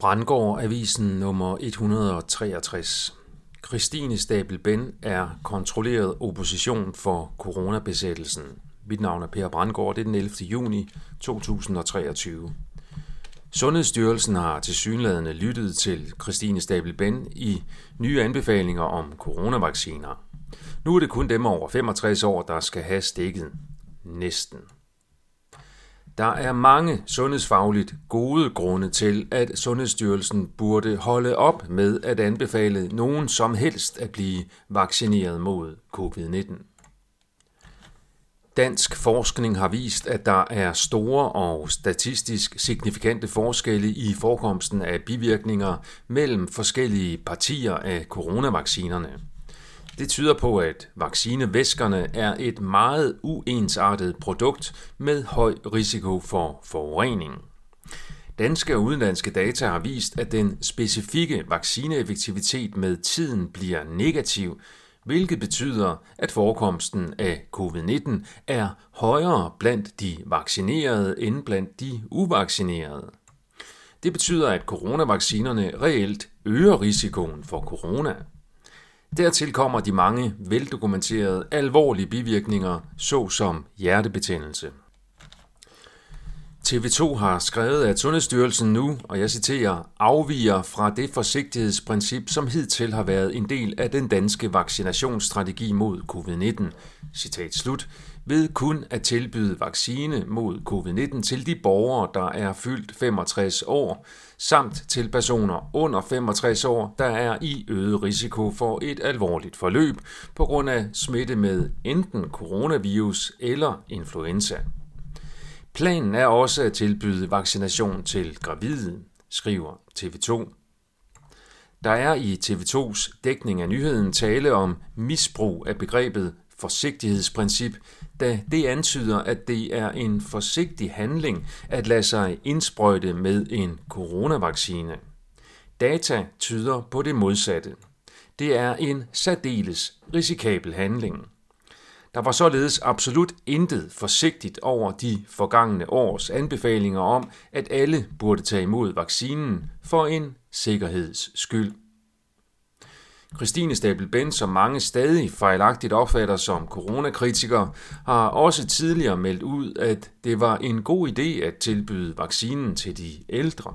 Brandgård Avisen nummer 163. Christine Stabel Ben er kontrolleret opposition for coronabesættelsen. Mit navn er Per Brandgård, det er den 11. juni 2023. Sundhedsstyrelsen har til synlædende lyttet til Christine Stabel Ben i nye anbefalinger om coronavacciner. Nu er det kun dem over 65 år, der skal have stikket. Næsten. Der er mange sundhedsfagligt gode grunde til, at Sundhedsstyrelsen burde holde op med at anbefale nogen som helst at blive vaccineret mod covid-19. Dansk forskning har vist, at der er store og statistisk signifikante forskelle i forekomsten af bivirkninger mellem forskellige partier af coronavaccinerne. Det tyder på, at vaccinevæskerne er et meget uensartet produkt med høj risiko for forurening. Danske og udenlandske data har vist, at den specifikke vaccineeffektivitet med tiden bliver negativ, hvilket betyder, at forekomsten af covid-19 er højere blandt de vaccinerede end blandt de uvaccinerede. Det betyder, at coronavaccinerne reelt øger risikoen for corona. Dertil kommer de mange veldokumenterede alvorlige bivirkninger, såsom hjertebetændelse. TV2 har skrevet, at Sundhedsstyrelsen nu, og jeg citerer, afviger fra det forsigtighedsprincip, som hidtil har været en del af den danske vaccinationsstrategi mod covid-19. Citat slut ved kun at tilbyde vaccine mod covid-19 til de borgere, der er fyldt 65 år, samt til personer under 65 år, der er i øget risiko for et alvorligt forløb på grund af smitte med enten coronavirus eller influenza. Planen er også at tilbyde vaccination til gravide, skriver TV2. Der er i TV2's dækning af nyheden tale om misbrug af begrebet forsigtighedsprincip, da det antyder, at det er en forsigtig handling at lade sig indsprøjte med en coronavaccine. Data tyder på det modsatte. Det er en særdeles risikabel handling. Der var således absolut intet forsigtigt over de forgangne års anbefalinger om, at alle burde tage imod vaccinen for en sikkerheds skyld. Christine Stabel Ben, som mange stadig fejlagtigt opfatter som coronakritiker, har også tidligere meldt ud, at det var en god idé at tilbyde vaccinen til de ældre.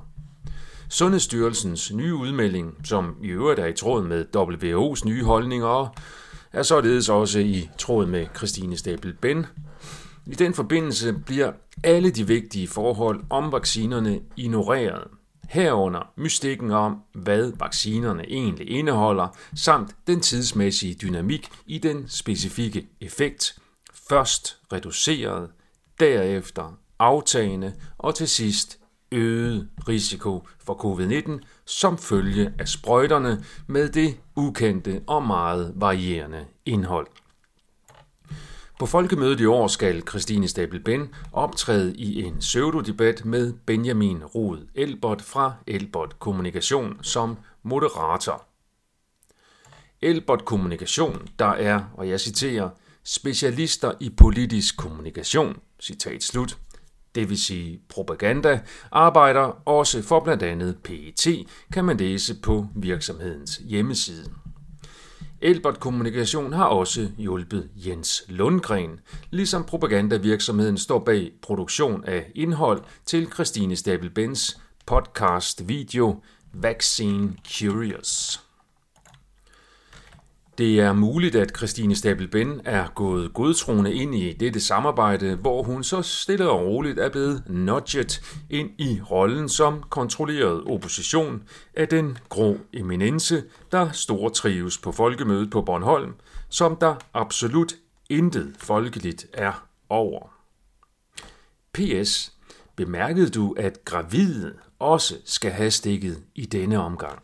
Sundhedsstyrelsens nye udmelding, som i øvrigt er i tråd med WHO's nye holdninger, er således også i tråd med Christine Stabel Ben. I den forbindelse bliver alle de vigtige forhold om vaccinerne ignoreret herunder mystikken om, hvad vaccinerne egentlig indeholder, samt den tidsmæssige dynamik i den specifikke effekt. Først reduceret, derefter aftagende og til sidst øget risiko for covid-19 som følge af sprøjterne med det ukendte og meget varierende indhold. På folkemødet i år skal Christine Stabel Ben optræde i en pseudodebat med Benjamin Rod Elbert fra Elbert Kommunikation som moderator. Elbert Kommunikation, der er, og jeg citerer, specialister i politisk kommunikation, citat slut, det vil sige propaganda, arbejder også for blandt andet PET, kan man læse på virksomhedens hjemmeside. Elbert Kommunikation har også hjulpet Jens Lundgren, ligesom propagandavirksomheden står bag produktion af indhold til Christine Stabel-Bens podcast video Vaccine Curious. Det er muligt, at Christine Stabelben er gået godtroende ind i dette samarbejde, hvor hun så stille og roligt er blevet nudget ind i rollen som kontrolleret opposition af den grå eminence, der stor trives på folkemødet på Bornholm, som der absolut intet folkeligt er over. P.S. Bemærkede du, at gravide også skal have stikket i denne omgang?